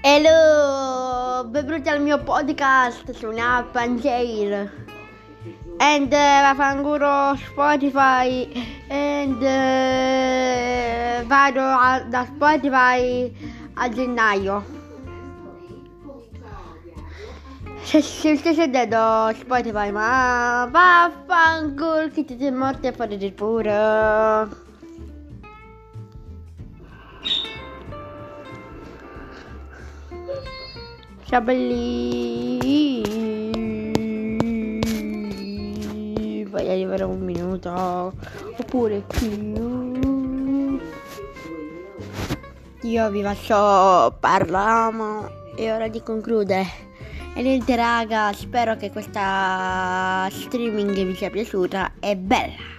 Hello, benvenuti al mio podcast su Nap and uh, vaffanculo Spotify. And uh, vado a, da Spotify a gennaio. Se, se stai sentendo Spotify ma vaffanculo che ti sei morto a fare del puro Ciao belli Vai arrivare a un minuto. Oppure più. Io vi faccio parlare È ora di concludere. E niente raga Spero che questa streaming vi sia piaciuta. E bella